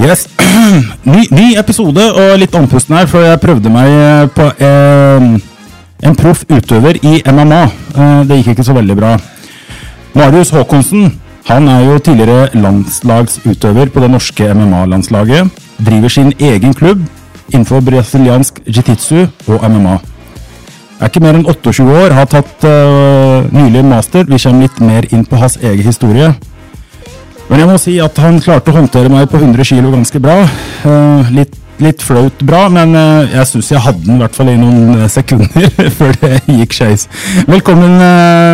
Yes. Ny, ny episode og litt andpusten her, for jeg prøvde meg eh, på eh, en proff utøver i MMA. Eh, det gikk ikke så veldig bra. Marius Håkonsen han er jo tidligere landslagsutøver på det norske MMA-landslaget. Driver sin egen klubb innenfor brasiliansk jiu-jitsu og MMA. Er ikke mer enn 28 år, har tatt uh, nylig master. Vi kommer litt mer inn på hans egen historie. Men jeg må si at han klarte å håndtere meg på 100 kilo ganske bra. Eh, litt, litt flaut bra, men eh, jeg syns jeg hadde den i hvert fall i noen eh, sekunder før det gikk skeis. Velkommen,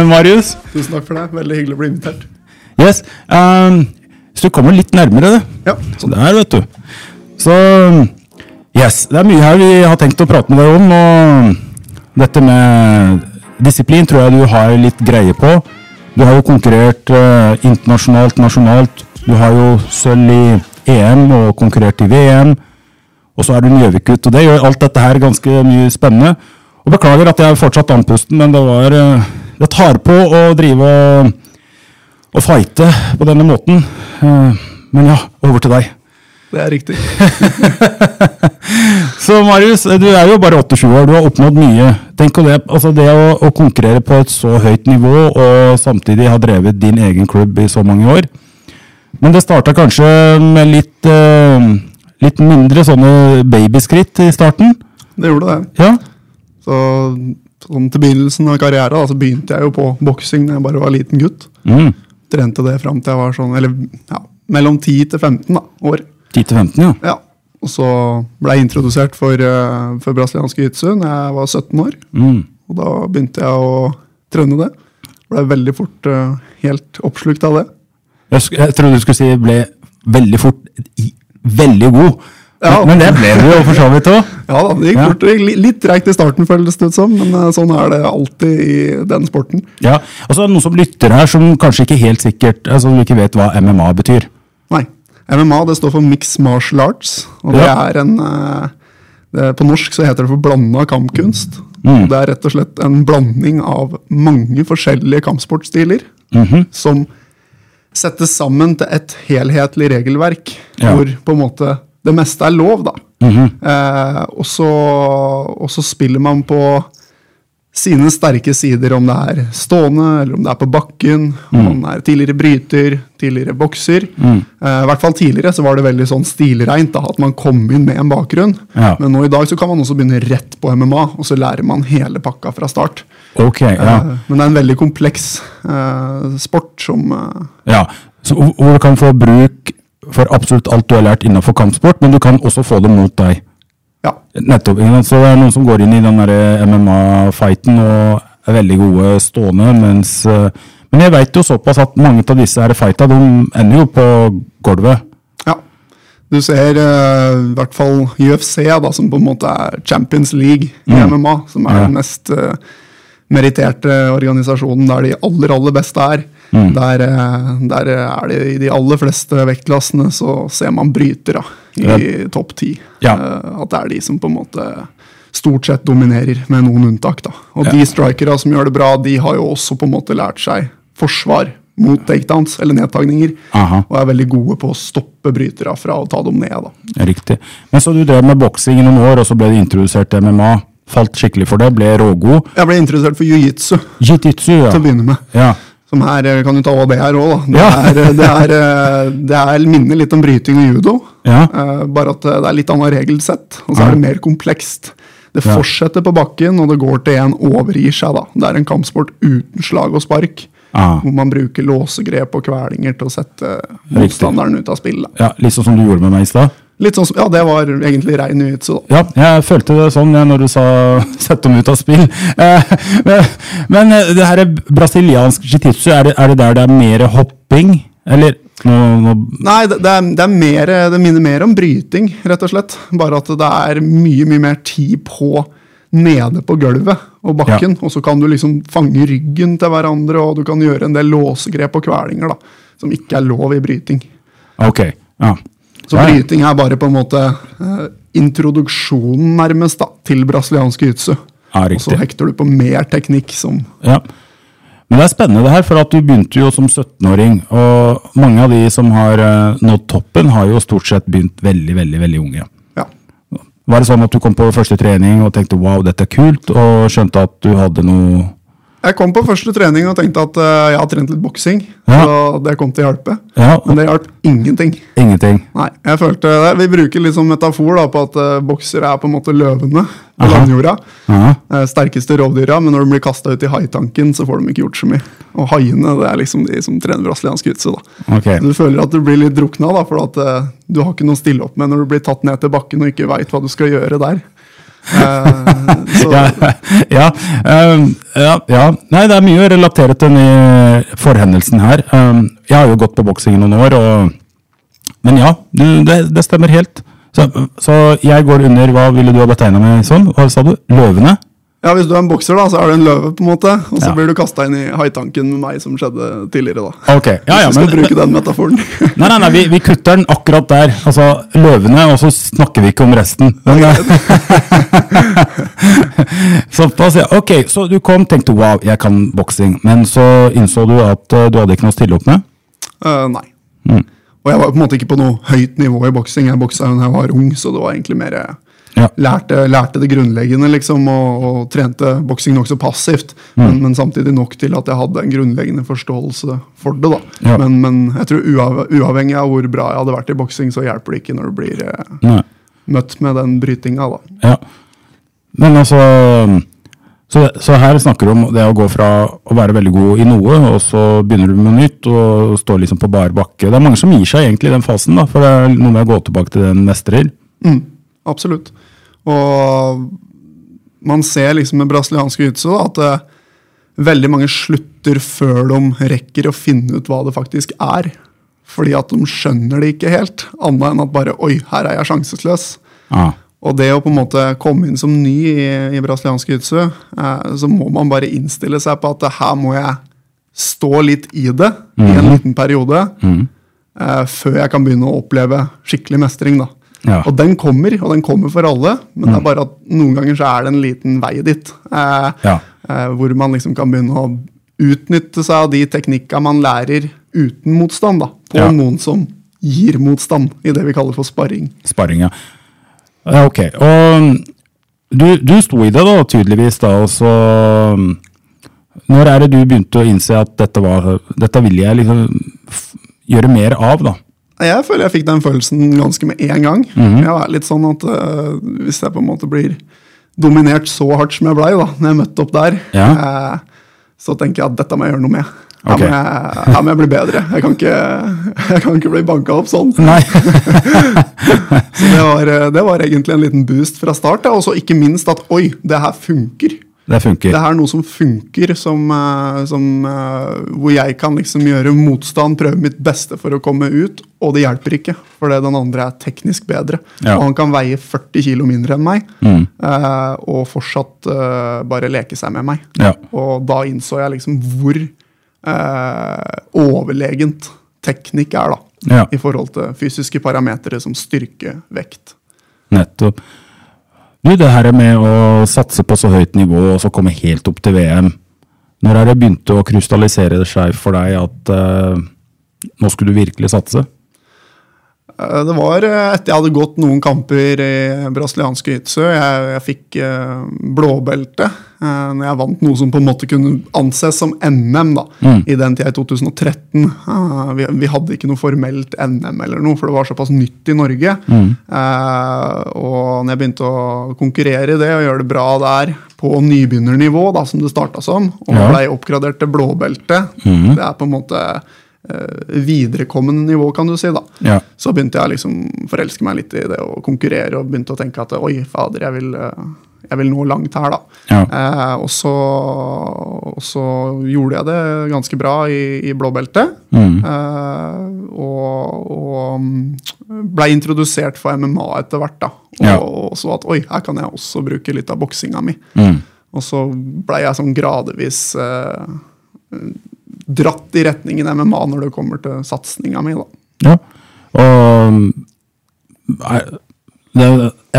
Marius. Tusen takk for det. Veldig hyggelig å bli invitert. Yes. Um, så du kommer litt nærmere det. Ja, Så der, vet du. Så Yes. Det er mye her vi har tenkt å prate med deg om. Og dette med disiplin tror jeg du har litt greie på. Du har jo konkurrert eh, internasjonalt, nasjonalt. Du har jo sølv i EM og konkurrert i VM. Og så er du Gjøvik-gutt, og det gjør alt dette her ganske mye spennende. Og beklager at jeg fortsatt andpusten, men det var eh, Det tar på å drive og, og fighte på denne måten. Eh, men ja, over til deg. Det er riktig. Så Marius, du er jo bare 28 år, du har oppnådd mye. Tenk på det, altså det å, å konkurrere på et så høyt nivå, og samtidig ha drevet din egen klubb i så mange år. Men det starta kanskje med litt, eh, litt mindre sånne babyskritt i starten? Det gjorde det. Ja? Så sånn til begynnelsen av karrieren da, så begynte jeg jo på boksing da jeg bare var liten gutt. Mm. Trente det fram til jeg var sånn, eller ja, mellom 10 til 15 da, år. 10-15, ja. Ja. Og så ble jeg introdusert for, eh, for brasiliansk jiu-jitsu da jeg var 17 år. Mm. Og da begynte jeg å trene det. Ble veldig fort eh, helt oppslukt av det. Jeg, jeg trodde du skulle si ble veldig fort veldig god. Ja. Men det ble du jo for så vidt òg. Ja da, det gikk Ja. fort. Det gikk litt treigt i starten, føles det ut som, men eh, sånn er det alltid i den sporten. Ja. Og så er det noen som lytter her, som kanskje ikke helt sikkert altså, ikke vet hva MMA betyr. MMA det står for Mixed Martial Arts. Og det er en eh, det, På norsk så heter det for blanda kampkunst. Mm. Det er rett og slett en blanding av mange forskjellige kampsportstiler -hmm. som settes sammen til et helhetlig regelverk, Ja. hvor på en måte det meste er lov, da. Mhm. eh, og, så, og så spiller man på sine sterke sider, om det er stående, eller om det er på bakken, Mm. om det er tidligere bryter, tidligere bokser. Eh, I hvert fall tidligere så var det veldig sånn stilreint da, at man kom inn med en bakgrunn. Ja. Men nå i dag så kan man også begynne rett på MMA, og så lærer man hele pakka fra start. Ok, ja. Eh, Men det er en veldig kompleks eh, sport som eh, Ja, så hvor du kan få bruk for absolutt alt du har lært innenfor kampsport, men du kan også få det mot deg. Ja. Nettopp. Så det er noen som går inn i den der MMA-fighten og er veldig gode stående, mens eh, Men jeg veit jo såpass at mange av disse fighta, de ender jo på gulvet. Ja. Du ser eh, i hvert fall UFC, da, som på en måte er Champions League i MMA. Som er Ja. den mest uh, meritterte organisasjonen der de aller, aller beste er. Der, eh, der er det i de aller fleste vektklassene så ser man brytere i topp ti. Ja. Eh, at det er de som på en måte stort sett dominerer, med noen unntak. da. Og Ja. de strikere som gjør det bra, de har jo også på en måte lært seg forsvar mot takedowns, eller nedtagninger. Aha. Og er veldig gode på å stoppe brytere fra å ta dem ned. da. Riktig. Men så du drev med boksing i noen år, og så ble du introdusert til MMA. Falt skikkelig for det, ble rågod. Jeg ble introdusert for jiu-jitsu Jiu-jitsu, ja. til å begynne med. ja. Som her eh, kan du ta hva det er òg, da. Det, Ja. er, det, er, eh, det er minner litt om bryting og judo. Ja. Eh, bare at eh, det er litt annet regelsett, og så er det mer komplekst. Det fortsetter på bakken, og det går til en overgir seg. da. Det er en kampsport uten slag og spark. Ah. Hvor man bruker låsegrep og kvelinger til å sette motstanderen ut av spill. da. ja. Litt sånn som du gjorde med meg i stad. Litt sånn som, Ja, det var egentlig rein nyhet. Så. Ja, jeg følte det sånn ja, når du sa 'sett dem ut av spill'. Eh, men, men eh, det her er brasiliansk jiu-jitsu, er, er det der det er mer hopping? Eller no, no. Nei, det, det, er, det, er mer, det minner mer om bryting, rett og slett. Bare at det er mye, mye mer tid på nede på gulvet og bakken. Og så kan du liksom fange ryggen til hverandre, og du kan gjøre en del låsegrep og kvelinger da, som ikke er lov i bryting. ok, ja. Så bryting er bare på en måte uh, introduksjonen, nærmest, da, til brasiliansk jiu-jitsu. Ja, og så hekter du på mer teknikk som Ja. Men det er spennende det her, for at du begynte jo som 17-åring. Og mange av de som har uh, nådd toppen, har jo stort sett begynt veldig, veldig veldig unge. Ja. Var det sånn at du kom på første trening og tenkte wow, dette er kult, og skjønte at du hadde noe Jeg kom på første trening og tenkte at uh, jeg har trent litt boksing. Ja. Så det kom til å hjelpe. Ja, Men det hjalp ingenting. ingenting? Nei, jeg følte det. Vi bruker litt som metafor da, på at uh, boksere er på en måte løvene på landjorda. Eh, sterkeste rovdyra, men når de blir kasta ut i haitanken, så får de ikke gjort så mye. Og haiene det er liksom de som trener brasiliansk jiu-jitsu. da. Så Du føler at du blir litt drukna, da, for at eh, du har ikke noe å stille opp med når du blir tatt ned til bakken og ikke veit hva du skal gjøre der. Eh, Ja, ja, um, ja, ja. Nei, det er mye å til den forhendelsen her. Um, jeg har jo gått på boksing i noen år, og, men ja, det, det stemmer helt. Så, så jeg går under Hva ville du ha betegna meg som? Hva sa du? Løvene? Ja, Hvis du er en bokser, da, så er du en løve, på en måte. Og så Ja. blir du kasta inn i haitanken med meg, som skjedde tidligere. da. Ok, ja, ja, Hvis du men, skal bruke den metaforen. Nei, nei, nei, vi, vi kutter den akkurat der. Altså, løvene, og så snakker vi ikke om resten. Men, Såpass, ja. Ok, så du kom, tenkte wow, jeg kan boksing. Men så innså du at uh, du hadde ikke noe å stille opp med? Uh, nei. Mm. Og jeg var på en måte ikke på noe høyt nivå i boksing. Jeg boksa da jeg var ung, så det var egentlig mer Ja. lærte, lærte det grunnleggende, liksom, og, og trente boksing nokså passivt. Mm. Men, men samtidig nok til at jeg hadde en grunnleggende forståelse for det. Ja. Men, men jeg tror uav uavhengig av hvor bra jeg hadde vært i boksing, så hjelper det ikke når du blir eh, møtt med den brytinga. da. Ja. Men altså så, så her snakker du om det å gå fra å være veldig god i noe, og så begynner du med noe nytt og står liksom på bar bakke. Det er mange som gir seg egentlig i den fasen, da, for det er noe med å gå tilbake til den mestrer. Mm, absolutt. Og man ser liksom med brasilianske jiu-jitsu at eh, veldig mange slutter før de rekker å finne ut hva det faktisk er. Fordi at de skjønner det ikke helt, annet enn at bare Oi, her er jeg sjanseløs. Ah. Og det å på en måte komme inn som ny i, i brasiliansk jiu-jitsu, eh, så må man bare innstille seg på at her må jeg stå litt i det i en liten periode, eh, før jeg kan begynne å oppleve skikkelig mestring. da. Ja. Og den kommer, og den kommer for alle, men det er bare at noen ganger så er det en liten vei dit. Eh, Ja. eh, hvor man liksom kan begynne å utnytte seg av de teknikka man lærer uten motstand, da, på Ja. noen som gir motstand, i det vi kaller for sparring. Sparring, ja. Ok. Og du, du sto i det da, tydeligvis, da, og så Når er det du begynte å innse at dette, var, dette vil jeg liksom gjøre mer av, da? Jeg føler jeg fikk den følelsen ganske med en gang. Mhm. Jeg er litt sånn at uh, Hvis jeg på en måte blir dominert så hardt som jeg blei da når jeg møtte opp der, Ja. uh, så tenker jeg at dette må jeg gjøre noe med. Her, må, jeg, her må jeg bli bedre. Jeg kan ikke, jeg kan ikke bli banka opp sånn. Nei. Så det var, eh, det var egentlig en liten boost fra start. Og så ikke minst at oi, det her funker. Det funker. Det er noe som funker, som, eh, som, eh, hvor jeg kan liksom gjøre motstand, prøve mitt beste for å komme ut, og det hjelper ikke, fordi den andre er teknisk bedre. Ja. Og han kan veie 40 kilo mindre enn meg, Mm. eh, og fortsatt bare leke seg med meg. Ja. Og da innså jeg liksom hvor eh, overlegent teknikk er, da. Ja. I forhold til fysiske parametere som styrke, vekt. Nettopp. Du, det her med å satse på så høyt nivå og så komme helt opp til VM. Når er det begynte å krystallisere seg for deg at uh, nå skulle du virkelig satse? Eh, Det var eh, etter jeg hadde gått noen kamper i brasiliansk jiu-jitsu. Jeg, jeg fikk eh, blåbelte når jeg vant noe som på en måte kunne anses som NM da, i den tida i 2013. Eh, vi, vi hadde ikke noe formelt NM eller noe, for det var såpass nytt i Norge. Eh, og når jeg begynte å konkurrere i det og gjøre det bra der på nybegynnernivå, da, som det starta som, og Ja. ble oppgradert til blåbelte, det er på en måte viderekommende nivå, kan du si. da. Ja. Så begynte jeg liksom forelske meg litt i det å konkurrere og begynte å tenke at oi, fader, jeg vil, eh, jeg vil nå langt her, da. Ja. Eh, og, så, og så gjorde jeg det ganske bra i, i blåbeltet. Mm. Eh, og og blei ble introdusert for MMA etter hvert. da. Og, Ja. og så at oi, her kan jeg også bruke litt av boksinga mi. Mm. Og så blei jeg sånn gradvis eh, dratt i retningen MMA når det kommer til satsinga mi. da. Ja. Og det,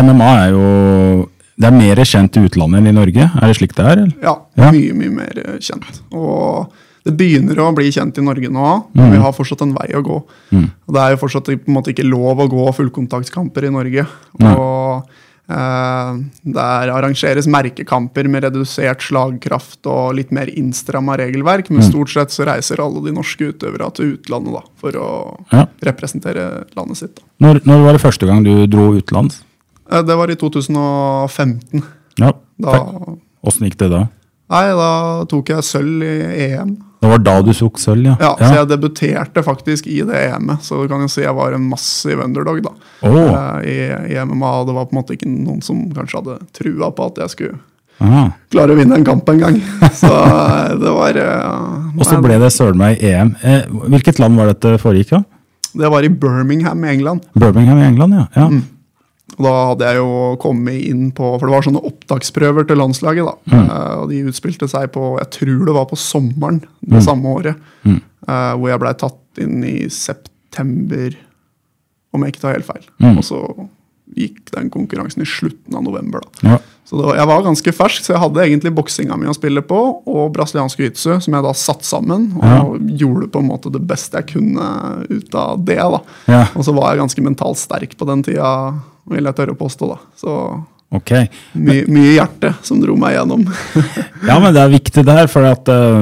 MMA er jo Det er mer kjent i utlandet enn i Norge? Er det slik det er? eller? Ja, Ja. mye, mye mer eh, kjent. Og det begynner å bli kjent i Norge nå, men vi har fortsatt en vei å gå. Og Det er jo fortsatt på en måte ikke lov å gå fullkontaktskamper i Norge. Og der arrangeres merkekamper med redusert slagkraft og litt mer innstramma regelverk, men stort sett så reiser alle de norske utøvere til utlandet da, for å Ja. representere landet sitt. Da. Når, når var det første gang du dro utenlands? Eh, Det var i 2015. Ja. Åssen gikk det da? nei, da tok jeg sølv i EM. Det var da du tok sølv, ja? Ja, Så jeg debuterte faktisk i det EM-et, så du kan jo si jeg var en massiv underdog da. Oh. I, I MMA, det var på en måte ikke noen som kanskje hadde trua på at jeg skulle Aha. klare å vinne en kamp en gang. Så eh, det var uh, Og så ble det søren meg EM. Eh, hvilket land var dette foregikk? da? Det var i Birmingham i England. Birmingham i England, ja. ja. Og da hadde jeg jo kommet inn på For det var sånne opptaksprøver til landslaget. da. Eh, og de utspilte seg på Jeg tror det var på sommeren det samme året. eh, hvor jeg blei tatt inn i september, om jeg ikke tar helt feil. Og så gikk den konkurransen i slutten av november. da. ja. Så var, Jeg var ganske fersk, så jeg hadde egentlig boksinga mi å spille på, og brasiliansk jiu-jitsu, som jeg da satte sammen. Og gjorde på en måte det beste jeg kunne ut av det. da. Ja. Og så var jeg ganske mentalt sterk på den tida, vil jeg tørre å påstå. da. Så Ok. my, mye hjerte som dro meg gjennom. Ja, men det er viktig det her, for at, uh,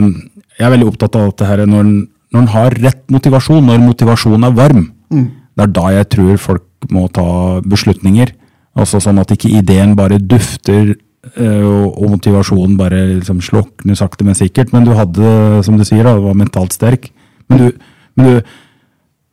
jeg er veldig opptatt av dette her når, når en har rett motivasjon, når motivasjonen er varm. Det er da jeg tror folk må ta beslutninger. Altså sånn at ikke ideen bare dufter, eh, og, og motivasjonen bare liksom slukner sakte, men sikkert. Men du hadde, som du sier, da, du var mentalt sterk. Men du, men du,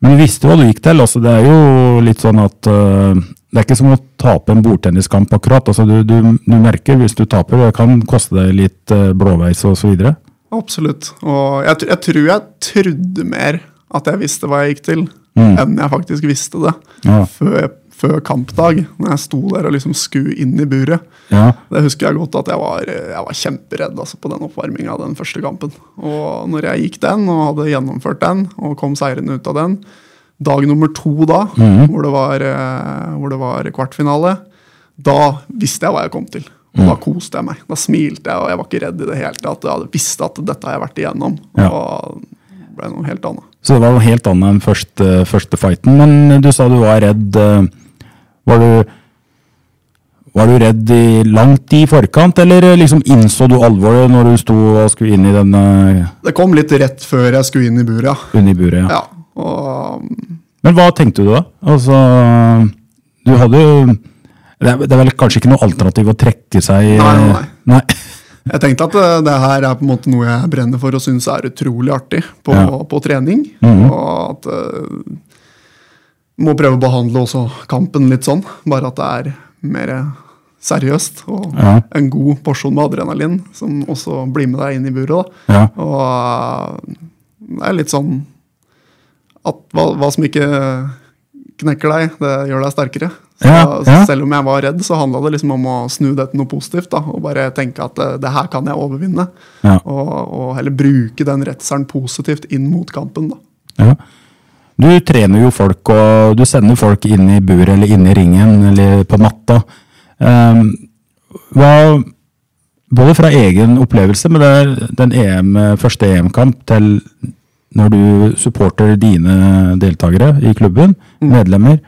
men du visste hva du gikk til. altså Det er jo litt sånn at øh, Det er ikke som å tape en bordtenniskamp, akkurat. altså Du, du, du merker hvis du taper, det kan koste deg litt øh, blåveis videre. Absolutt. Og jeg, jeg tror jeg trodde mer at jeg visste hva jeg gikk til, enn jeg faktisk visste det. Ja. Før, før kampdag, når jeg sto der og liksom skulle inn i buret. Ja. Det husker jeg godt at jeg var, jeg var kjemperedd altså, på den oppvarminga den første kampen. Og når jeg gikk den og hadde gjennomført den og kom seirende ut av den, dag nummer to da, hvor, det var, eh, hvor det var kvartfinale, da visste jeg hva jeg kom til. Og da koste jeg meg. Da smilte jeg, og jeg var ikke redd i det hele tatt. Jeg hadde visst at dette har jeg vært igjennom. Ja. Og ble noe helt annet. Så det var noe helt annet enn første, første fighten. Men du sa du var redd. øh, Var du, var du redd i, langt i forkant, eller liksom innså du alvoret når du sto og skulle inn i denne Det kom litt rett før jeg skulle inn i buret, ja. i buret? Ja. ja. Og Men hva tenkte du da? Altså, du hadde jo det er, det er vel kanskje ikke noe alternativ å trekke seg Nei, nei, nei. Jeg tenkte at eh, det her er på en måte noe jeg brenner for og syns er utrolig artig på, Ja. på trening. Og at uh, Må prøve å behandle også kampen litt sånn. Bare at det er mer seriøst. Og Ja. en god porsjon med adrenalin som også blir med deg inn i buret. Ja. Og uh, det er litt sånn at hva, hva som ikke knekker deg, det gjør deg sterkere. Så, Ja, ja. selv om jeg var redd, så handla det liksom om å snu det til noe positivt. da, Og bare tenke at eh, det her kan jeg overvinne. Ja. Og, og heller bruke den redselen positivt inn mot kampen. da. Ja. Du trener jo folk, og du sender folk inn i buret eller inn i ringen eller på matta. Um, hva, både fra egen opplevelse med den EM, første EM-kamp til når du supporter dine deltakere i klubben, medlemmer.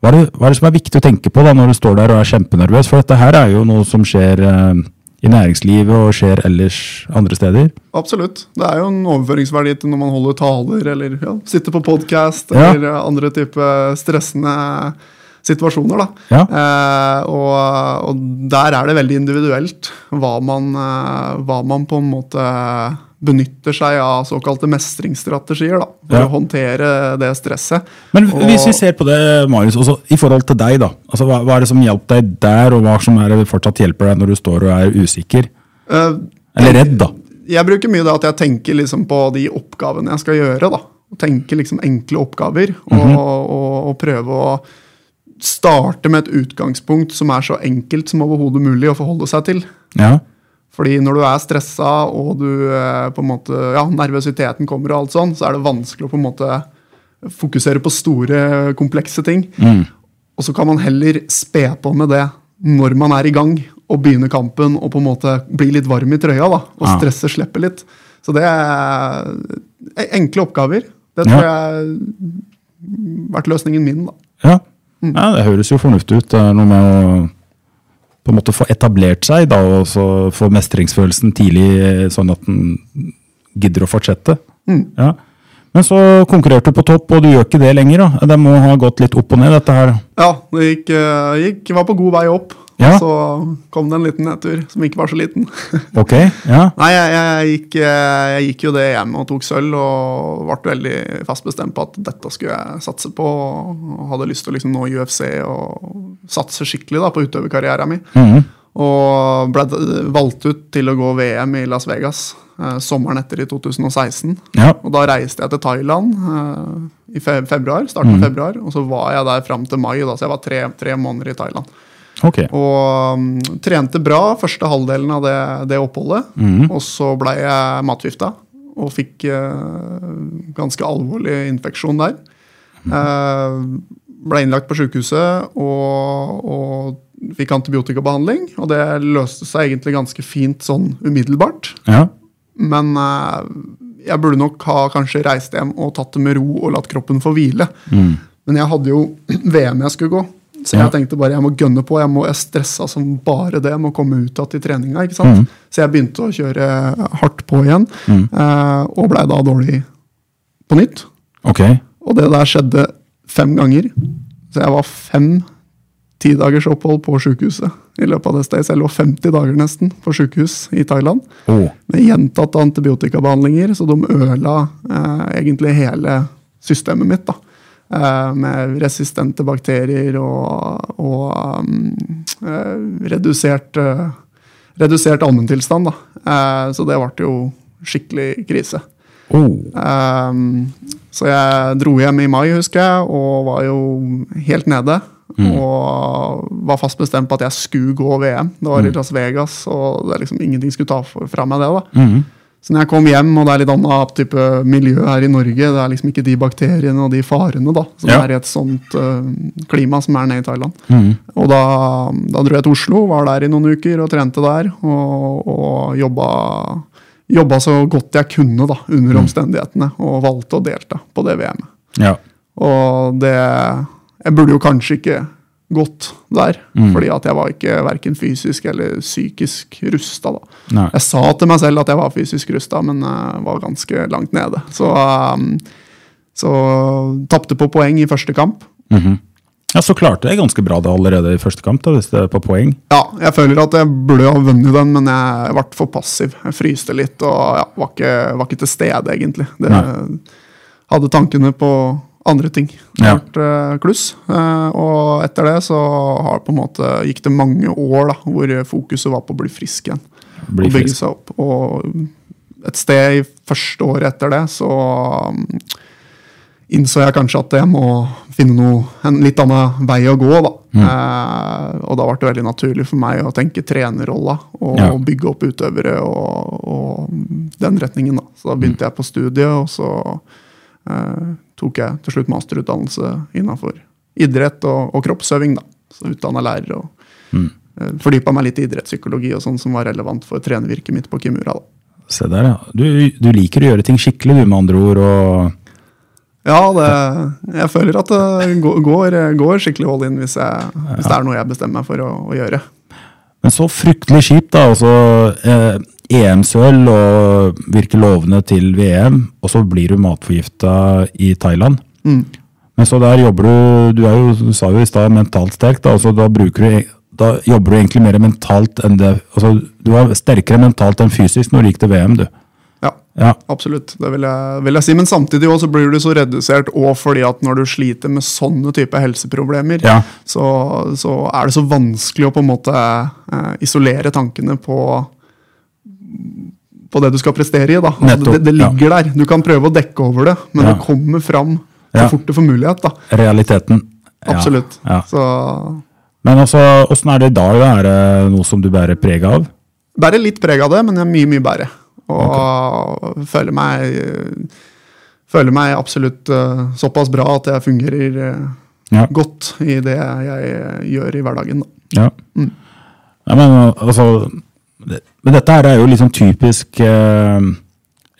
Hva er, det, hva er det som er viktig å tenke på da når du står der og er kjempenervøs? For dette her er jo noe som skjer eh, i næringslivet og skjer ellers andre steder. Absolutt. Det er jo en overføringsverdi til når man holder taler eller ja, sitter på podkast Ja. eller andre type stressende situasjoner. da. Ja. Eh, og, og der er det veldig individuelt hva man, eh, hva man på en måte benytter seg av såkalte mestringsstrategier da, for Ja. å håndtere det stresset. Men Og- hvis vi ser på det, Marius, også i forhold til deg, da. Altså, hva, hva er det som hjalp deg der, og hva som er det fortsatt hjelper deg når du står og er usikker? Uh, Eller redd, da. jeg bruker mye det at jeg tenker liksom på de oppgavene jeg skal gjøre. da. Tenke liksom enkle oppgaver, og, og, og prøve å starte med et utgangspunkt som er så enkelt som overhodet mulig å forholde seg til. Ja. Fordi når du er stressa og du eh, på en måte, ja, nervøsiteten kommer, og alt sånn, så er det vanskelig å på en måte fokusere på store, komplekse ting. Og så kan man heller spe på med det når man er i gang og begynner kampen og på en måte bli litt varm i trøya. da, Og Ja. stresset slipper litt. Så det er enkle oppgaver. Det Ja. tror jeg har vært løsningen min. da. Ja. Mm. ja, det høres jo fornuftig ut. Det er noe med å på en måte få etablert seg, da, og så få mestringsfølelsen tidlig, eh, sånn at den gidder å fortsette. Mm. Ja. Men så konkurrerte du på topp, og du gjør ikke det lenger. da. Det må ha gått litt opp og ned, dette her. Ja, det gikk, eh, gikk var på god vei opp. Ja. Så kom det en liten nedtur som ikke var så liten. Ok, ja. Nei, jeg, jeg, gikk, jeg gikk jo det hjem og tok sølv, og ble veldig fast bestemt på at dette skulle jeg satse på. Og hadde lyst til å liksom nå UFC og satse skikkelig da, på utøverkarrieren min. Mhm. Og ble valgt ut til å gå VM i Las Vegas eh, sommeren etter i 2016. Ja. Og da reiste jeg til Thailand eh, i fe februar, starten mm. av februar, og så var jeg der fram til mai, da, så jeg var tre, tre måneder i Thailand. Ok. Og um, trente bra første halvdelen av det, det oppholdet. Mm. Og så ble jeg matgifta og fikk uh, ganske alvorlig infeksjon der. Eh, ble innlagt på sykehuset og, og fikk antibiotikabehandling. Og det løste seg egentlig ganske fint sånn umiddelbart. Ja. Men uh, jeg burde nok ha kanskje reist hjem og tatt det med ro og latt kroppen få hvile. Men jeg hadde jo VM jeg skulle gå, så jeg tenkte bare jeg må gønne på. Jeg, må, jeg stressa som bare det. Jeg må komme ut igjen i treninga. ikke sant? Så jeg begynte å kjøre hardt på igjen, eh, og blei da dårlig på nytt. Okay. Og det der skjedde fem ganger. Så jeg var fem tidagers opphold på sjukehuset i løpet av det stedet. Så jeg lå 50 dager nesten på sjukehus i Thailand Oh. med gjentatte antibiotikabehandlinger, så de ødela eh, egentlig hele systemet mitt. da. Eh, med resistente bakterier og, og um, redusert, uh, redusert allmenntilstand. Eh, så det ble jo skikkelig krise. Oh. Um, så jeg dro hjem i mai, husker jeg, og var jo helt nede. Og var fast bestemt på at jeg skulle gå VM. Det var i Las Vegas, og det liksom ingenting skulle ta fra meg det. da. Mhm. Så når jeg kom hjem, og det er litt annet type miljø her i Norge, det er liksom ikke de bakteriene og de farene da, som Ja. er i et sånt uh, klima som er nede i Thailand. Mm. Og da, da dro jeg til Oslo, var der i noen uker og trente der. Og, og jobba, jobba så godt jeg kunne da, under omstendighetene, og valgte å delta på det VM-et. Ja. Og det Jeg burde jo kanskje ikke gått der, fordi at jeg var ikke verken fysisk eller psykisk rusta. Jeg sa til meg selv at jeg var fysisk rusta, men jeg var ganske langt nede. Så, um, så tapte på poeng i første kamp. ja, så klarte jeg ganske bra det allerede i første kamp, da, hvis det er på poeng. Ja, jeg føler at jeg burde ha vunnet den, men jeg ble for passiv. Jeg fryste litt og ja, var, ikke, var ikke til stede, egentlig. Det, hadde tankene på andre ting. Det Ja. vært eh, kluss. Eh, og etter det så har på en måte, gikk det mange år da, hvor fokuset var på å bli frisk igjen. Bli og bygge seg opp. Og et sted i første året etter det så um, innså jeg kanskje at jeg må finne noe, en litt annen vei å gå. da. Mm. Eh, og da ble det veldig naturlig for meg å tenke trenerrolla og Ja. bygge opp utøvere og, og den retningen. da. Så da Mm. begynte jeg på studiet, og så eh, tok jeg til slutt masterutdannelse innenfor idrett og, og kroppsøving. da. Så utdanna lærer og Mm. uh, fordypa meg litt i idrettspsykologi og sånn som var relevant for trenervirket mitt på Kimura. da. Se der, ja. Du, du liker å gjøre ting skikkelig, du, med andre ord. og... Ja, det, jeg føler at det går, går, går skikkelig all in hvis, jeg, hvis det er noe jeg bestemmer meg for å, å gjøre. Men så fryktelig kjipt, da. Altså, eh, EM-sølv og virker lovende til VM, og så blir du matforgifta i Thailand. Men så der jobber du Du, er jo, du sa jo i stad mentalt sterk, da. Altså, da, du, da jobber du egentlig mer mentalt enn det altså, Du var sterkere mentalt enn fysisk når du gikk til VM, du. Ja, Ja. Absolutt. Det vil jeg, vil jeg si. Men samtidig også blir du så redusert og fordi at når du sliter med sånne type helseproblemer, Ja. så, så er det så vanskelig å på en måte eh, isolere tankene på på det du skal prestere i. da. Altså, Nettopp, det, det ligger der. Du kan prøve å dekke over det, men Ja. det kommer fram så Ja. fort du får mulighet. da. Realiteten. Absolutt. Ja. Så Men altså, åssen er det i dag? da? Er det noe som du bærer preg av? Bærer litt preg av det, men jeg er mye, mye bedre. Og føler meg Føler meg absolutt eh, såpass bra at jeg fungerer eh, Ja. godt i det jeg gjør i hverdagen. Da. Ja. ja men altså det, Men dette her er jo liksom typisk eh,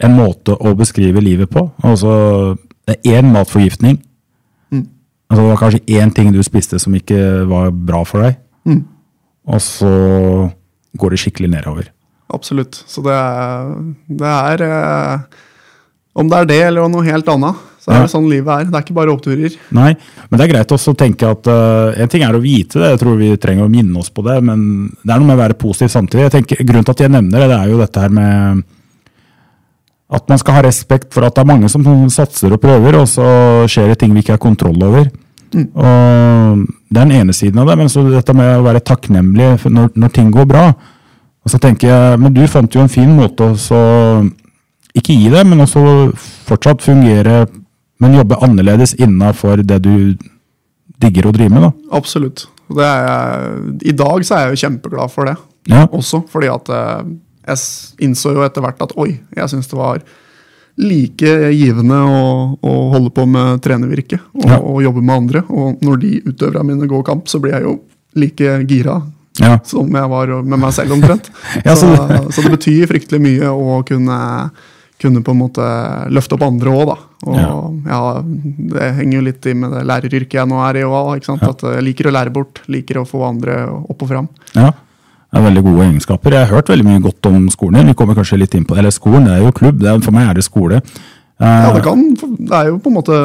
en måte å beskrive livet på. Altså, det er én matforgiftning. Mm. Altså, det var kanskje én ting du spiste som ikke var bra for deg. Mm. Og så går det skikkelig nedover. Absolutt. Så det det er eh, Om det er det eller noe helt annet, så er det sånn livet er. Det er ikke bare oppturer. Nei, men det er greit også å tenke at uh, En ting er å vite det, jeg tror vi trenger å minne oss på det, men det er noe med å være positiv samtidig. Jeg tenker, grunnen til at jeg nevner det, det er jo dette her med at man skal ha respekt for at det er mange som satser og prøver, og så skjer det ting vi ikke har kontroll over. Og Det er den ene siden av det, men så dette med å være takknemlig når, når ting går bra. Og så tenker jeg, Men du fant jo en fin måte å ikke gi det, men også fortsatt fungere, men jobbe annerledes innafor det du digger å drive med. da. Absolutt. Det jeg, I dag så er jeg jo kjempeglad for det Ja. også, fordi at eh, jeg innså jo etter hvert at oi, jeg syns det var like givende å, å holde på med trenervirke og, Ja. og jobbe med andre. Og når de utøverne mine går kamp, så blir jeg jo like gira Ja. som jeg var med meg selv omtrent. Ja, så, så- så det betyr fryktelig mye å kunne, kunne på en måte løfte opp andre òg, da. Og ja. det henger jo litt i med det læreryrket jeg nå er i òg. At jeg liker å lære bort, liker å få andre opp og fram. Ja, det er veldig gode egenskaper. Jeg har hørt veldig mye godt om skolen. Vi kommer kanskje litt inn på, eller Skolen det er jo klubb, det er, for meg er det skole. Eh, Ja, det kan, det er jo på en måte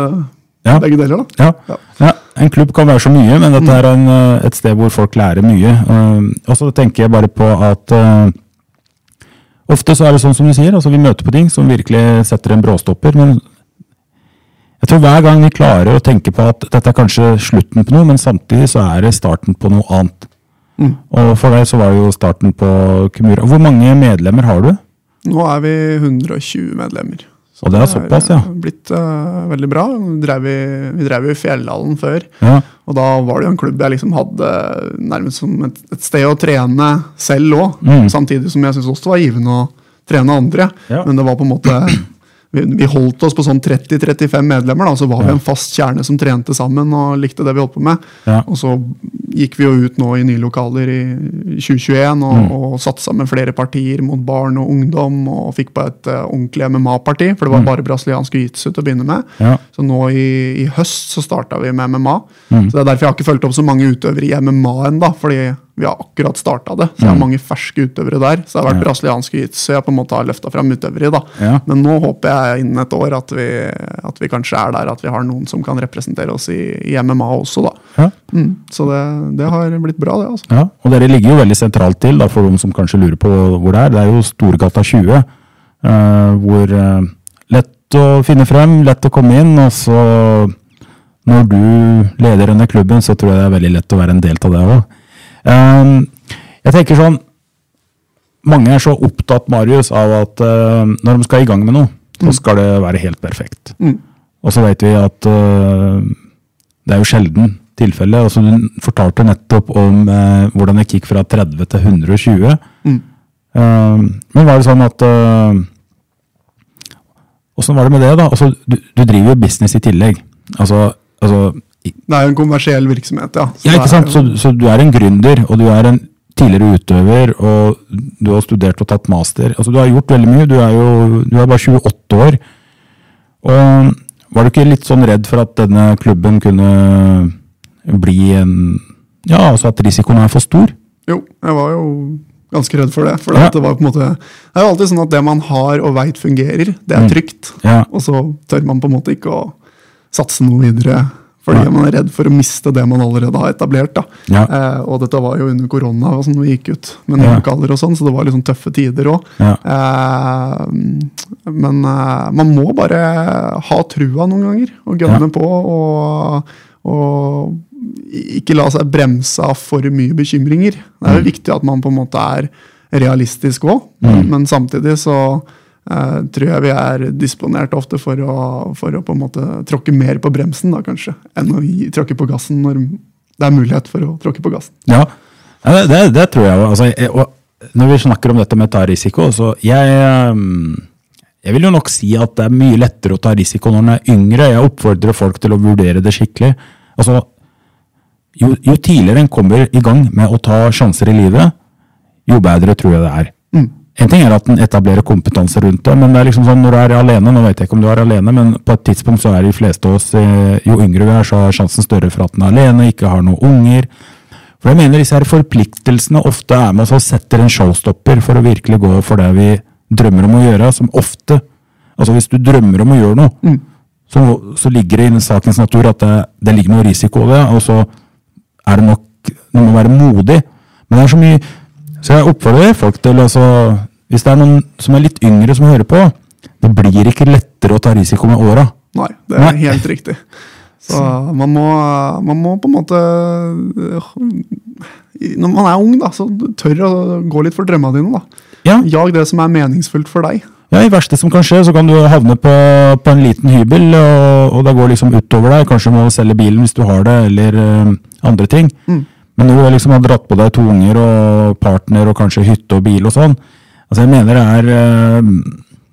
Ja. begge deler, da. Ja. Ja. En klubb kan være så mye, men dette er en, eh, et sted hvor folk lærer mye. Eh, Og så tenker jeg bare på at eh, ofte så er det sånn som du sier, altså vi møter på ting som virkelig setter en bråstopper. Men jeg tror hver gang vi klarer å tenke på at dette er kanskje slutten på noe, men samtidig så er det starten på noe annet. Og for deg så var det jo starten på Kumura. Hvor mange medlemmer har du? Nå er vi 120 medlemmer. Så Og det er såpass, ja. blitt uh, veldig bra. Vi drev, i, vi drev jo i Fjellhallen før. Ja. Og da var det jo en klubb jeg liksom hadde nærmest som et, et sted å trene selv òg. Mm. Samtidig som jeg syntes også det var givende å trene andre. Ja. Men det var på en måte vi, vi holdt oss på sånn 30-35 medlemmer, da, så var vi en fast kjerne som trente sammen og likte det vi holdt på med. Ja. Og så gikk vi jo ut nå i nye lokaler i 2021 og, Mm. og satsa med flere partier mot barn og ungdom, og fikk på et uh, ordentlig MMA-parti, for det var bare brasiliansk jiu-jitsu til å begynne med. Mm. Ja. Så nå i, i høst så starta vi med MMA. Mm. Så det er derfor jeg har ikke fulgt opp så mange utøvere i MMA ennå, fordi vi har akkurat starta det. Så jeg har mange ferske utøvere der. Så det har vært Mm. Ja. brasiliansk jiu-jitsu jeg på en måte har løfta fram utøvere i. da. Ja. Men nå håper jeg innen et år at vi, at vi kanskje er der at vi har noen som kan representere oss i, i MMA også, da. Ja. Mm. Så det, det har blitt bra, det. altså. Ja, og dere ligger jo veldig sentralt til, da, for de som kanskje lurer på hvor det er. Det er jo Storgata 20, Uh, hvor uh, lett å finne frem, lett å komme inn, og så når du leder denne klubben, så tror jeg det er veldig lett å være en del av det òg. jeg tenker sånn Mange er så opptatt, Marius, av at eh, når de skal i gang med noe, så skal det være helt perfekt. Mm. Og så vet vi at eh, det er jo sjelden tilfelle. Altså, du fortalte nettopp om eh, hvordan det gikk fra 30 til 120. Mm. Eh, men var det sånn at eh, Åssen var det med det, da? Altså, du, du driver jo business i tillegg. Altså, altså i- Det er jo en kommersiell virksomhet, ja. Så Ja, ikke sant? Så, så du er en gründer, og du er en tidligere utøver, og du har studert og tatt master. Altså, du har gjort veldig mye. Du er jo du er bare 28 år. Og var du ikke litt sånn redd for at denne klubben kunne bli en Ja, altså at risikoen er for stor? Jo, jeg var jo ganske redd for det. For Ja. det var på en måte Det er jo alltid sånn at det man har og veit fungerer, det er Mm. trygt. Ja. Og så tør man på en måte ikke å satse noe videre Fordi ja. man er redd for å miste det man allerede har etablert. Eh, og dette var jo under korona og sånn vi gikk ut med Ja. og sånn, så det var liksom tøffe tider òg. Eh, men eh, man må bare ha trua noen ganger og gønne på. Og, og ikke la seg bremse av for mye bekymringer. Det er jo viktig at man på en måte er realistisk òg, men samtidig så eh, tror jeg vi er disponert ofte for å, for å på en måte tråkke mer på bremsen, da kanskje, enn å gi, tråkke på gassen når det er mulighet for å tråkke på gassen. Ja, det, det, det tror jeg. Altså, jeg- når vi snakker om dette med å ta risiko, så jeg ehm, Jeg vil jo nok si at det er mye lettere å ta risiko når en er yngre. Jeg oppfordrer folk til å vurdere det skikkelig. Altså, jo, jo tidligere en kommer i gang med å ta sjanser i livet, jo bedre tror jeg det er. En ting er at en etablerer kompetanse rundt det, men det er liksom sånn når du er alene, nå vet jeg ikke om du er alene, men på et tidspunkt så er de fleste av oss, eh, jo yngre vi er, så er sjansen større for at en er alene, ikke har noen unger. For jeg mener disse her forpliktelsene ofte er med oss og setter en showstopper for å virkelig gå for det vi drømmer om å gjøre, som ofte, altså hvis du drømmer om å gjøre noe, så, så ligger det i sakens natur at det, det ligger noe risiko i det, og så er det nok, du må være modig. Men det er så mye, så jeg oppfordrer folk til, altså, hvis det er noen som er litt yngre som hører på, det blir ikke lettere å ta risiko med åra. Nei, det er Nei. helt riktig. Så man må, man må på en måte Når man er ung, da, så tør å gå litt for drømmene dine. da. Ja. Jag det som er meningsfullt for deg. Ja, I verste som kan skje, så kan du havne på, på en liten hybel, og, og det går liksom utover deg. Kanskje du må selge bilen hvis du har det, eller eh, andre ting. Men når du liksom har dratt på deg to unger og partner og kanskje hytte og bil og sånn, altså jeg mener det er uh,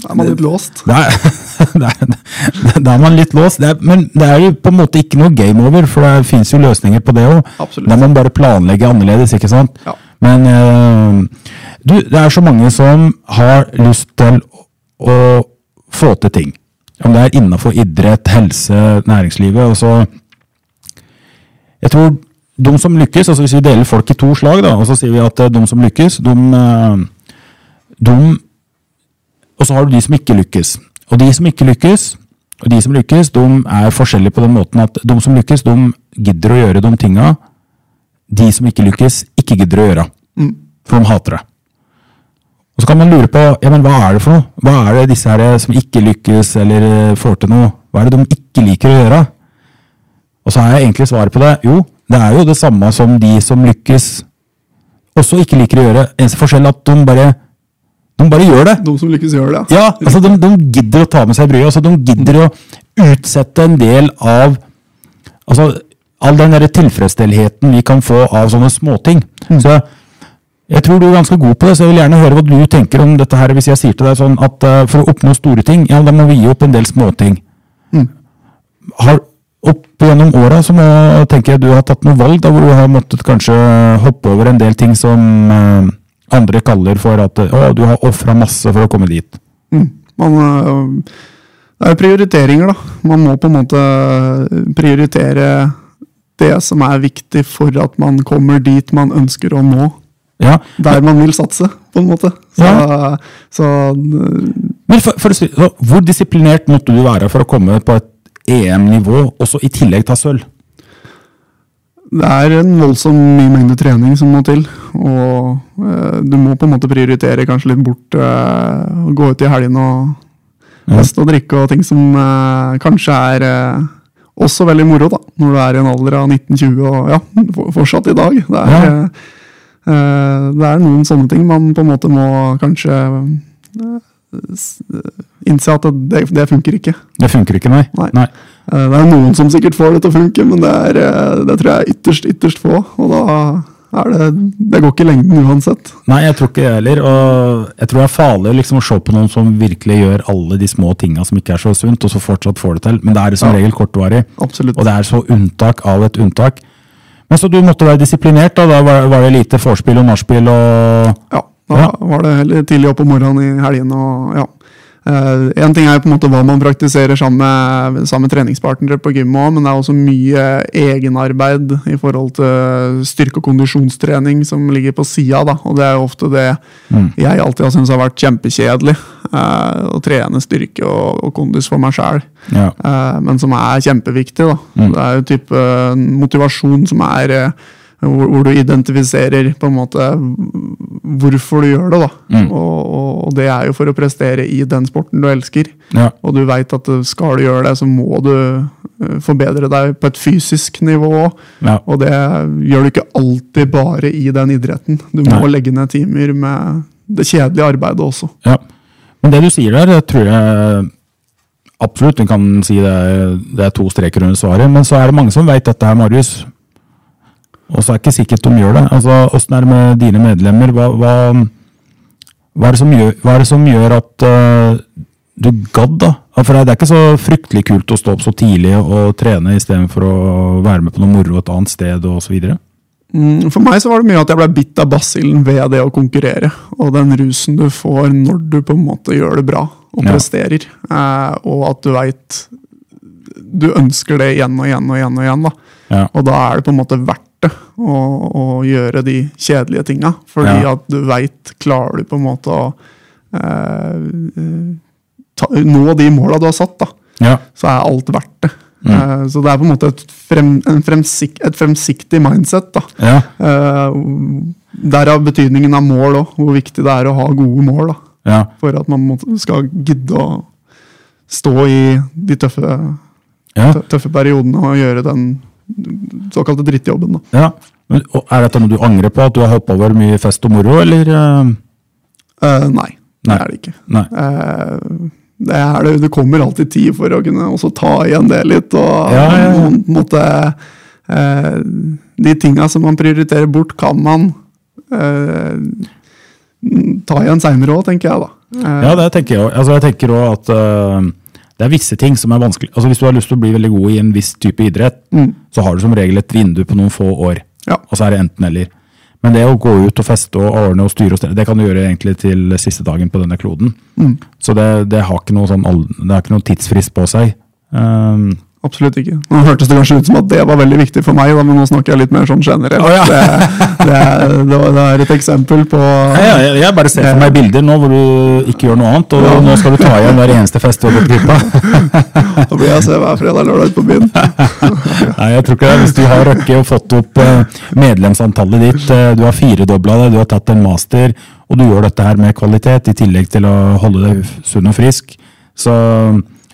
Da er man litt låst. det er, Da man litt låst. Det er, men det er jo på en måte ikke noe game over, for det fins jo løsninger på det òg. Da må man bare planlegge annerledes, ikke sant? Ja. Men uh, du, det er så mange som har lyst til å få til ting. Om det er innafor idrett, helse, næringslivet. og så Jeg tror de som lykkes, altså hvis vi deler folk i to slag, da, og så sier vi at eh, de som lykkes, de, eh, de og så har du de som ikke lykkes. Og de som ikke lykkes, og de som lykkes, de er forskjellige på den måten at de som lykkes, de gidder å gjøre de tinga de som ikke lykkes, ikke gidder å gjøre. For de hater det. Og så kan man lure på ja, men hva er det for noe? Hva er det disse her som ikke lykkes eller eh, får til noe? Hva er det de ikke liker å gjøre? Og så har jeg egentlig svaret på det. Jo, det er jo det samme som de som lykkes, også ikke liker å gjøre. Eneste forskjell er at de bare, de bare gjør det. De som lykkes, gjør det. Ja, altså de, de gidder å ta med seg bryet. Altså de gidder å utsette en del av altså all den der tilfredsstillheten vi kan få av sånne småting. Så jeg tror du er ganske god på det, så jeg vil gjerne høre hva du tenker om dette her. Hvis jeg sier til deg sånn at uh, for å oppnå store ting, ja, da må vi gi opp en del småting. Har, opp gjennom åra så må, jeg du har tatt noen valg da, hvor du har måttet kanskje hoppe over en del ting som eh, andre kaller for at å, du har ofra masse for å komme dit. Man, øh, det er prioriteringer, da. Man må på en måte prioritere det som er viktig for at man kommer dit man ønsker å nå. Ja, Der man vil satse, på en måte. Så, Ja. så Men for, for så, hvor disiplinert måtte du være for å komme på et EM-nivå, og så i tillegg ta sølv? det er en voldsom mye mengde trening som må til. Og eh, du må på en måte prioritere kanskje litt bort eh, å gå ut i helgene og feste og drikke og ting som eh, kanskje er øh, også veldig moro, da. Når du er i en alder av 1920 og ja, fortsatt i dag. Det er, Ja. øh, det er noen sånne ting man på en måte må kanskje innse at det, det funker ikke. Det funker ikke, nei. Nei. nei. Det er noen som sikkert får det til å funke, men det, er, eh, det tror jeg er ytterst, ytterst få. Og da det Det går ikke lengden uansett. Nei, jeg tror ikke det heller. Og jeg tror det er farlig liksom, å se på noen som virkelig gjør alle de små tinga som ikke er så sunt, og så fortsatt får det til. Men det er som Ja. regel kortvarig. Absolutt. Og det er så unntak av et unntak. Men så du måtte være disiplinert, da? Da var, var det lite vorspiel og nachspiel og Ja, da Ja. var det heller tidlig opp om morgenen i helgene. og ja. Eh, en ting er på en måte hva man praktiserer sammen med, sammen med treningspartnere på gym òg, men det er også mye egenarbeid i forhold til styrke- og kondisjonstrening som ligger på sida. Og det er jo ofte det jeg alltid har syntes har vært kjempekjedelig. eh, å trene styrke og, og kondis for meg sjæl, Ja. eh, men som er kjempeviktig. da. Mm. Det er jo type eh, motivasjon som er eh, hvor, hvor du identifiserer på en måte hvorfor du gjør det. da. Mm. Og, og, det er jo for å prestere i den sporten du elsker. Ja. Og du veit at skal du gjøre det, så må du eh, forbedre deg på et fysisk nivå. Ja. Og det gjør du ikke alltid bare i den idretten. Du må Nei. legge ned timer med det kjedelige arbeidet også. Ja. Men det du sier der, det tror jeg absolutt du kan si det det er to streker under svaret. Men så er det mange som vet dette her, Marius. Og så er det ikke sikkert de gjør det. Altså, Åssen er det med dine medlemmer? Hva, hva, hva, er, det som gjør, hva er det som gjør at uh, du gadd, da? For det er ikke så fryktelig kult å stå opp så tidlig og trene istedenfor å være med på noe moro et annet sted osv. Mm, For meg så var det mye at jeg ble bitt av basillen ved det å konkurrere. Og den rusen du får når du på en måte gjør det bra og Ja. presterer. Eh, og at du veit Du ønsker det igjen og igjen og igjen. Og igjen da. Ja. Og da er det på en måte verdt det å, å gjøre de kjedelige tinga. Fordi Ja. at du veit Klarer du på en måte å eh, ta, nå de måla du har satt, da Ja. så er alt verdt det. Mm. Eh, Så det er på en måte et, frem, en fremsik, et fremsiktig mindset. da. Ja. Eh, Derav betydningen av mål òg, hvor viktig det er å ha gode mål. da. ja. For at man skal gidde å stå i de tøffe, ja. tøffe periodene og gjøre den såkalte drittjobben. da. Ja. Men, er dette noe du angrer på, at du har hoppa over mye fest og moro, eller? eh, Eh, nei, Nei. det er det ikke. Eh, det, er det, det kommer alltid tid for å kunne også ta igjen det litt. og Ja, ja, ja. på en måte, eh, De tinga som man prioriterer bort, kan man eh, ta igjen seinere òg, tenker jeg. da. Eh, Ja, det tenker jeg òg. Altså, jeg tenker også at det er visse ting som er vanskelig. Altså, hvis du har lyst til å bli veldig god i en viss type idrett, så har du som regel et vindu på noen få år. Ja. Og så er det enten-eller. Men det å gå ut og feste og ordne og styre og stelle, det kan du gjøre egentlig til siste dagen på denne kloden. Så det, det, har ikke noe sånn, det har ikke noe tidsfrist på seg. Um, Absolutt ikke. Nå hørtes det kanskje ut som at det var veldig viktig for meg, da, men nå snakker jeg litt mer sånn generelt. Oh, ja. det, det, er, det, er et eksempel på jeg, jeg, jeg bare ser for meg bilder nå hvor du ikke gjør noe annet, og nå skal du ta igjen hver eneste fest du har gått glipp av. Da blir jeg se hver fredag lørdag på byen. Nei, jeg tror ikke det. Hvis du har rukket og fått opp eh, medlemsantallet ditt, eh, du har firedobla det, du har tatt en master, og du gjør dette her med kvalitet, i tillegg til å holde deg sunn og frisk, så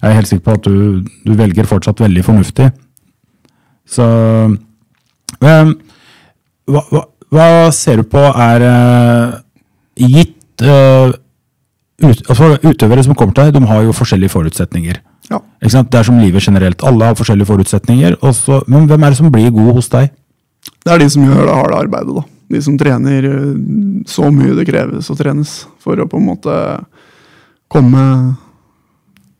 er helt sikker på at du, du velger fortsatt veldig fornuftig. Så um, hva, hva, hva ser du på er uh, gitt uh, ut, altså, Utøvere som kommer til deg, de har jo forskjellige forutsetninger. Ja. Det er som livet generelt. Alle har forskjellige forutsetninger. Også, men hvem er det som blir god hos deg? Det er de som gjør det harde arbeidet, da. De som trener eh, så mye det kreves å trenes for å på en måte komme,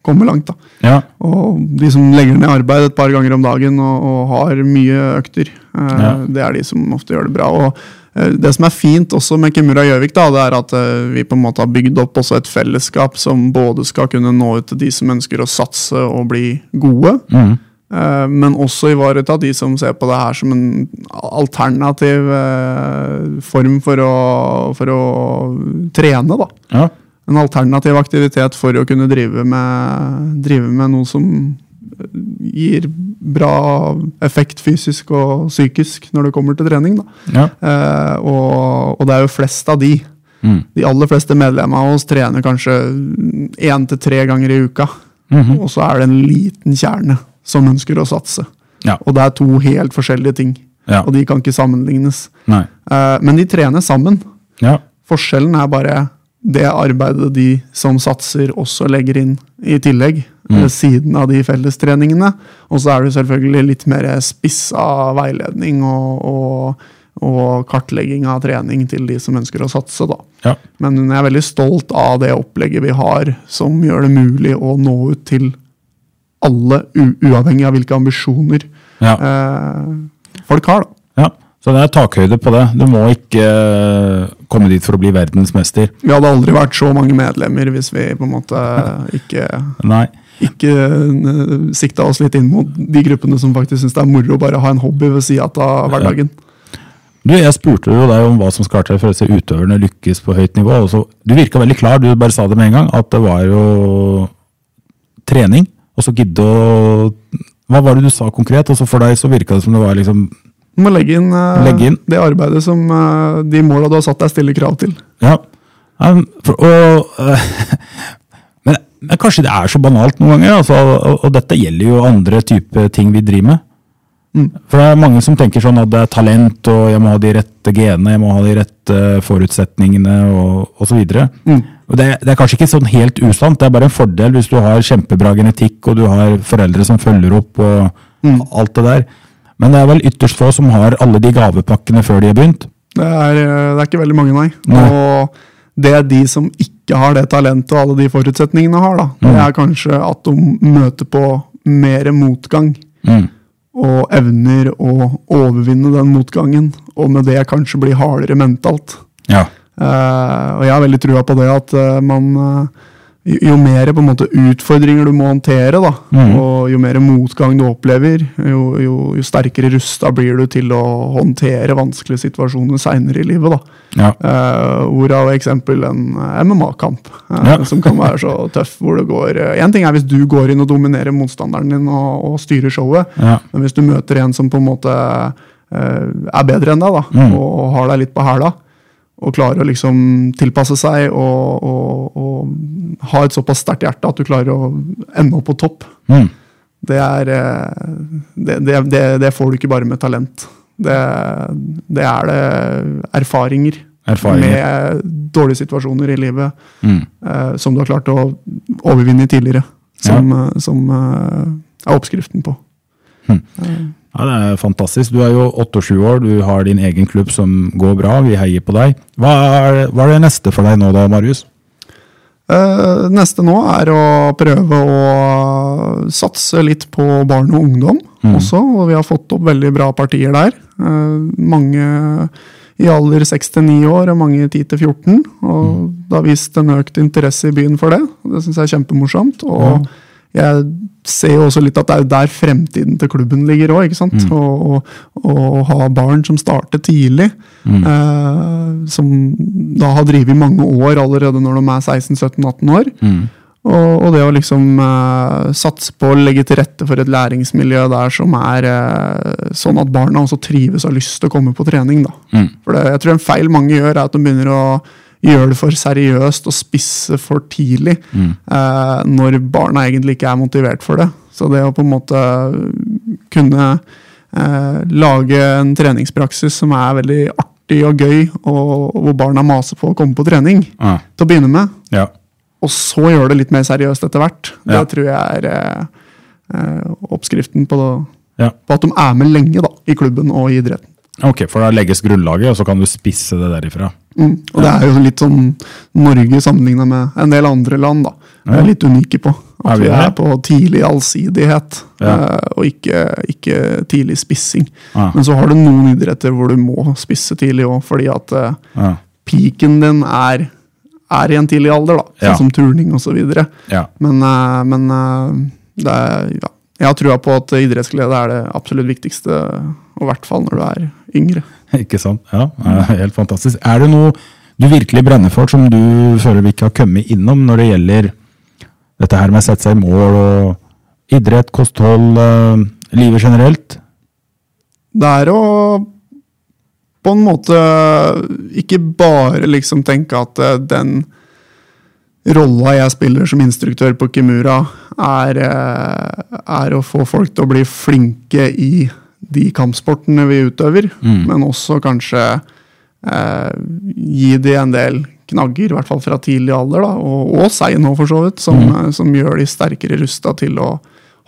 komme langt. da. Ja. Og de som legger ned arbeid et par ganger om dagen og, og har mye økter, eh, Ja. det er de som ofte gjør det bra. Og eh, Det som er fint også med Kimura Gjøvik, da, det er at eh, vi på en måte har bygd opp også et fellesskap som både skal kunne nå ut til de som ønsker å satse og bli gode, Mm. eh, men også ivareta de som ser på det her som en alternativ form for å, for å trene. da ja. En alternativ aktivitet for å kunne drive med, drive med noe som gir bra effekt fysisk og psykisk når det kommer til trening. Ja. Eh, og, og det er jo flest av de. Mm. De aller fleste medlemmene av oss trener kanskje én til tre ganger i uka. Mhm. Og så er det en liten kjerne som ønsker å satse. Ja. Og det er to helt forskjellige ting. Ja. Og de kan ikke sammenlignes. Eh, men de trener sammen. Ja. Forskjellen er bare det arbeidet de som satser, også legger inn i tillegg. Ved siden av de fellestreningene. Og så er det selvfølgelig litt mer spissa veiledning og, og, og kartlegging av trening til de som ønsker å satse. da. Ja. Men jeg er veldig stolt av det opplegget vi har, som gjør det mulig å nå ut til alle, uavhengig av hvilke ambisjoner Ja. eh, folk har. da. ja. Så det er takhøyde på det. Du må ikke eh, komme dit for å bli verdensmester. Vi hadde aldri vært så mange medlemmer hvis vi på en måte ikke Nei. ikke uh, sikta oss litt inn mot de gruppene som faktisk syns det er moro å bare ha en hobby ved sida av hverdagen. Du, Jeg spurte jo deg om hva som skal til for å se utøverne lykkes på høyt nivå. så, du virka veldig klar, du bare sa det med en gang, at det var jo trening. Og så gidde å Hva var det du sa konkret? Og så for deg så virka det som det var liksom Du må legge inn, uh, Legge inn. det arbeidet som uh, de måla du har satt deg, stiller krav til. Ja. um, for, og, eh, men, men kanskje det er så banalt noen ganger, altså, og, og dette gjelder jo andre typer ting vi driver med. For det er mange som tenker sånn at det er talent, og jeg må ha de rette genene, jeg må ha de rette forutsetningene, og, osv. så videre. Og det, det er kanskje ikke sånn helt usant, det er bare en fordel hvis du har kjempebra genetikk, og du har foreldre som følger opp, og alt det der. Men det er vel ytterst få som har alle de gavepakkene før de har begynt. Det er, eh, det er ikke veldig mange, nei. Nei. Og det er de som ikke har det talentet og alle de forutsetningene har, da. Det er kanskje at de møter på mer motgang. Mm. Og evner å overvinne den motgangen, og med det kanskje bli hardere mentalt. Ja. Uh, og jeg har veldig trua på det at uh, man eh, jo, mer på en måte utfordringer du må håndtere, da, og jo mer motgang du opplever, jo, jo, jo sterkere rusta blir du til å håndtere vanskelige situasjoner seinere i livet. da. Ja. Uh, hvorav eksempel en eh, MMA-kamp, eh, Ja. som kan være så tøff. hvor det går... Én ting er hvis du går inn og dominerer motstanderen din og, og styrer showet, Ja. men hvis du møter en som på en måte eh, er bedre enn deg, da, Mm. og har deg litt på hæla, og klarer å liksom tilpasse seg og, og, og ha et såpass sterkt hjerte at du klarer å ende opp på topp, Mm. det er eh, det, det, det, det får du ikke bare med talent. Det, det er det erfaringer, Erfaringer. med dårlige situasjoner i livet Mm. eh, som du har klart å overvinne tidligere. Som, ja. som eh, er oppskriften på. Ja, Det er fantastisk. Du er jo 28 år, du har din egen klubb som går bra. Vi heier på deg. Hva er, hva er det neste for deg nå da, Marius? Eh, neste nå er å prøve å satse litt på barn og ungdom også. Og vi har fått opp veldig bra partier der. Eh, mange i alder 6 til 9 år og mange 10 til 14. Og det har vist en økt interesse i byen for det. Det syns jeg er kjempemorsomt. Og jeg ser jo også litt at det er der fremtiden til klubben ligger òg. Å å ha barn som starter tidlig. Eh, som da har drevet i mange år allerede når de er 16-17-18 år. Og, og det å liksom eh, satse på å legge til rette for et læringsmiljø der som er eh, sånn at barna også trives og har lyst til å komme på trening. da. For det, jeg tror en feil mange gjør, er at de begynner å gjøre det for seriøst og spisse for tidlig. eh, når barna egentlig ikke er motivert for det. Så det å på en måte kunne eh, lage en treningspraksis som er veldig artig og gøy, og, hvor barna maser på å komme på trening, ah. til å begynne med, Ja. og så gjøre det litt mer seriøst etter hvert. Ja. Det tror jeg er eh, eh, oppskriften på, det, ja. på at de er med lenge da, i klubben og i idretten. Ok, for da legges grunnlaget, og så kan du spisse det derifra. Mm. Og det er jo litt sånn Norge sammenligna med en del andre land. da. Vi er litt unike på. Er At vi vi er på tidlig allsidighet, Ja. eh, og ikke, ikke tidlig spissing. Ja. Men så har du noen idretter hvor du må spisse tidlig òg, fordi at eh, Ja. peaken din er, er i en tidlig alder, da. Sånn som turning osv. Ja. Men, eh, men det er, ja. Jeg har trua på at idrettsglede er det absolutt viktigste, og i hvert fall når du er yngre. Ikke sant? Ja, Helt fantastisk. Er det noe du virkelig brenner for som du føler vi ikke har kommet innom når det gjelder dette her med å sette seg i mål og idrett, kosthold, eh, livet generelt? Det er å på en måte ikke bare liksom tenke at eh, den rolla jeg spiller som instruktør på Kimura, er, eh, er å få folk til å bli flinke i de kampsportene vi utøver, men også kanskje eh, gi de en del knagger, i hvert fall fra tidlig alder, da, og, og seg nå for så vidt, som, mm. som gjør de sterkere rusta til å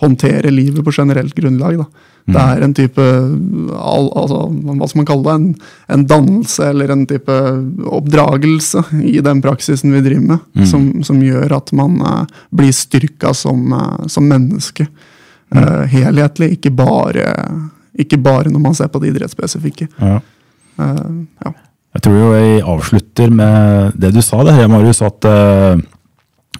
håndtere livet på generelt grunnlag. Da. Det er en type al, altså, hva skal man kalle det, en, en dannelse eller en type oppdragelse i den praksisen vi driver med, som, som gjør at man eh, blir styrka som, eh, som menneske. Eh, helhetlig, ikke bare, ikke bare når man ser på det idrettsspesifikke. Ja. Eh, ja. Jeg tror jo jeg avslutter med det du sa, det her, Marius, at eh,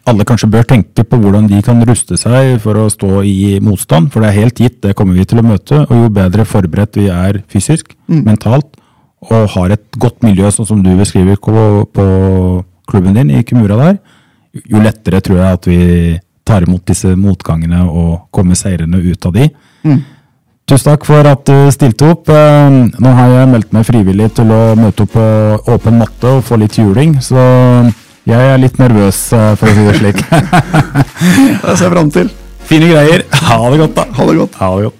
alle kanskje bør tenke på hvordan de kan ruste seg for å stå i motstand, for det er helt gitt, det kommer vi til å møte. Og jo bedre forberedt vi er fysisk, mentalt, og har et godt miljø, sånn som du beskriver på, klubben din i Kumura der, jo lettere tror jeg at vi tar imot disse motgangene og kommer seirende ut av de. Tusen takk for at du stilte opp. Eh, Nå har jeg meldt meg frivillig til å møte opp på åpen matte og få litt juling, så jeg er litt nervøs, eh, for å si det slik. Det ser jeg fram til. Fine greier. Ha det godt, da. Ha det godt. Ha det godt.